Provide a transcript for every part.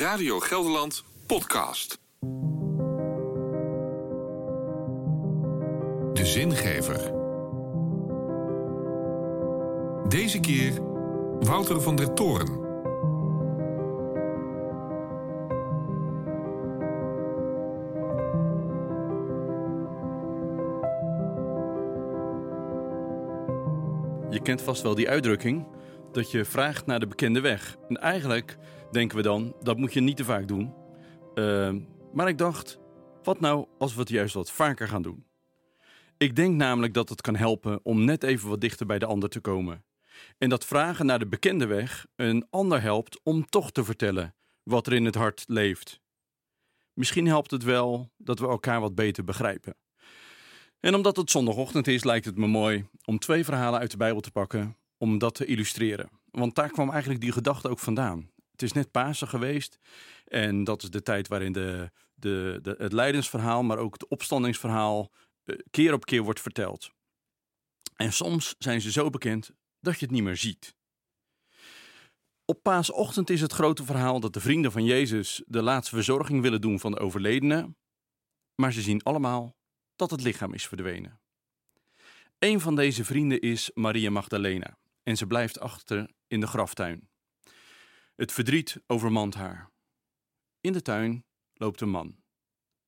Radio Gelderland podcast. De zingever. Deze keer Wouter van der Toren. Je kent vast wel die uitdrukking dat je vraagt naar de bekende weg. En eigenlijk denken we dan, dat moet je niet te vaak doen. Ehm, maar ik dacht, wat nou als we het juist wat vaker gaan doen? Ik denk namelijk dat het kan helpen om net even wat dichter bij de ander te komen. En dat vragen naar de bekende weg een ander helpt om toch te vertellen wat er in het hart leeft. Misschien helpt het wel dat we elkaar wat beter begrijpen. En omdat het zondagochtend is, lijkt het me mooi om twee verhalen uit de Bijbel te pakken om dat te illustreren. Want daar kwam eigenlijk die gedachte ook vandaan. Het is net Pasen geweest en dat is de tijd waarin de, de, de, het lijdensverhaal, maar ook het opstandingsverhaal eh, keer op keer wordt verteld. En soms zijn ze zo bekend dat je het niet meer ziet. Op paasochtend is het grote verhaal dat de vrienden van Jezus de laatste verzorging willen doen van de overledene, maar ze zien allemaal dat het lichaam is verdwenen. Een van deze vrienden is Maria Magdalena en ze blijft achter in de graftuin. Het verdriet overmand haar. In de tuin loopt een man,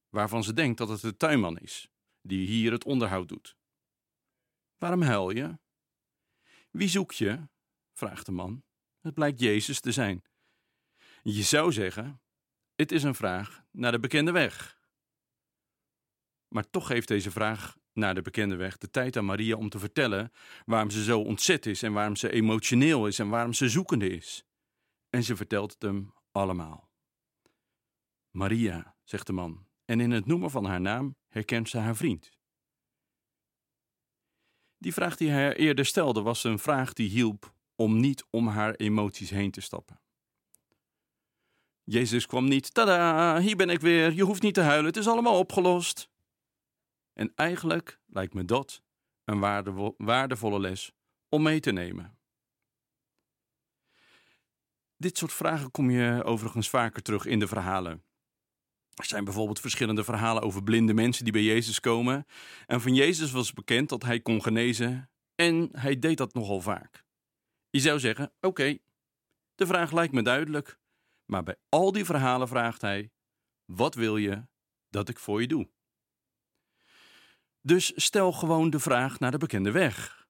waarvan ze denkt dat het de tuinman is, die hier het onderhoud doet. Waarom huil je? Wie zoek je? vraagt de man. Het blijkt Jezus te zijn. Je zou zeggen: het is een vraag naar de bekende weg. Maar toch geeft deze vraag naar de bekende weg de tijd aan Maria om te vertellen waarom ze zo ontzet is en waarom ze emotioneel is en waarom ze zoekende is. En ze vertelt het hem allemaal. Maria, zegt de man, en in het noemen van haar naam herkent ze haar vriend. Die vraag die hij eerder stelde was een vraag die hielp om niet om haar emoties heen te stappen. Jezus kwam niet, tada, hier ben ik weer, je hoeft niet te huilen, het is allemaal opgelost. En eigenlijk lijkt me dat een waardevolle les om mee te nemen. Dit soort vragen kom je overigens vaker terug in de verhalen. Er zijn bijvoorbeeld verschillende verhalen over blinde mensen die bij Jezus komen. En van Jezus was bekend dat hij kon genezen en hij deed dat nogal vaak. Je zou zeggen: Oké, de vraag lijkt me duidelijk. Maar bij al die verhalen vraagt hij: Wat wil je dat ik voor je doe? Dus stel gewoon de vraag naar de bekende weg.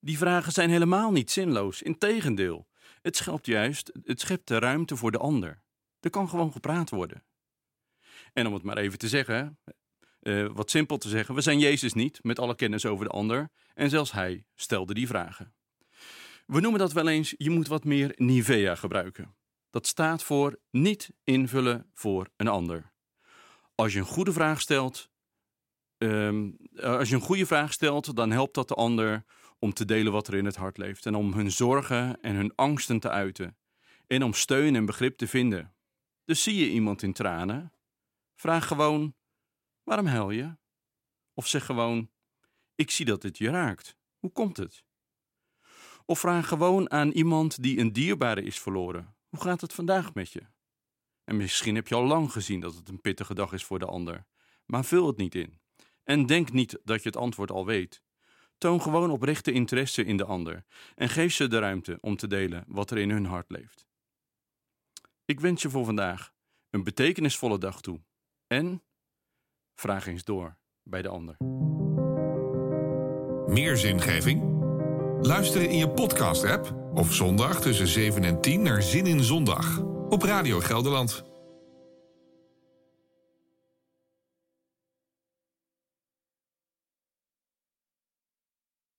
Die vragen zijn helemaal niet zinloos, integendeel. Het schept juist, het schept de ruimte voor de ander. Er kan gewoon gepraat worden. En om het maar even te zeggen, uh, wat simpel te zeggen, we zijn Jezus niet met alle kennis over de ander en zelfs hij stelde die vragen. We noemen dat wel eens, je moet wat meer Nivea gebruiken. Dat staat voor niet invullen voor een ander. Als je een goede vraag stelt, Ehm, als je een goede vraag stelt, dan helpt dat de ander om te delen wat er in het hart leeft. En om hun zorgen en hun angsten te uiten. En om steun en begrip te vinden. Dus zie je iemand in tranen? Vraag gewoon: waarom huil je? Of zeg gewoon: ik zie dat het je raakt. Hoe komt het? Of vraag gewoon aan iemand die een dierbare is verloren: hoe gaat het vandaag met je? En misschien heb je al lang gezien dat het een pittige dag is voor de ander, maar vul het niet in. En denk niet dat je het antwoord al weet. Toon gewoon oprechte interesse in de ander en geef ze de ruimte om te delen wat er in hun hart leeft. Ik wens je voor vandaag een betekenisvolle dag toe en vraag eens door bij de ander. Meer zingeving? Luister in je podcast-app of zondag tussen 7 en 10 naar Zin in Zondag op Radio Gelderland.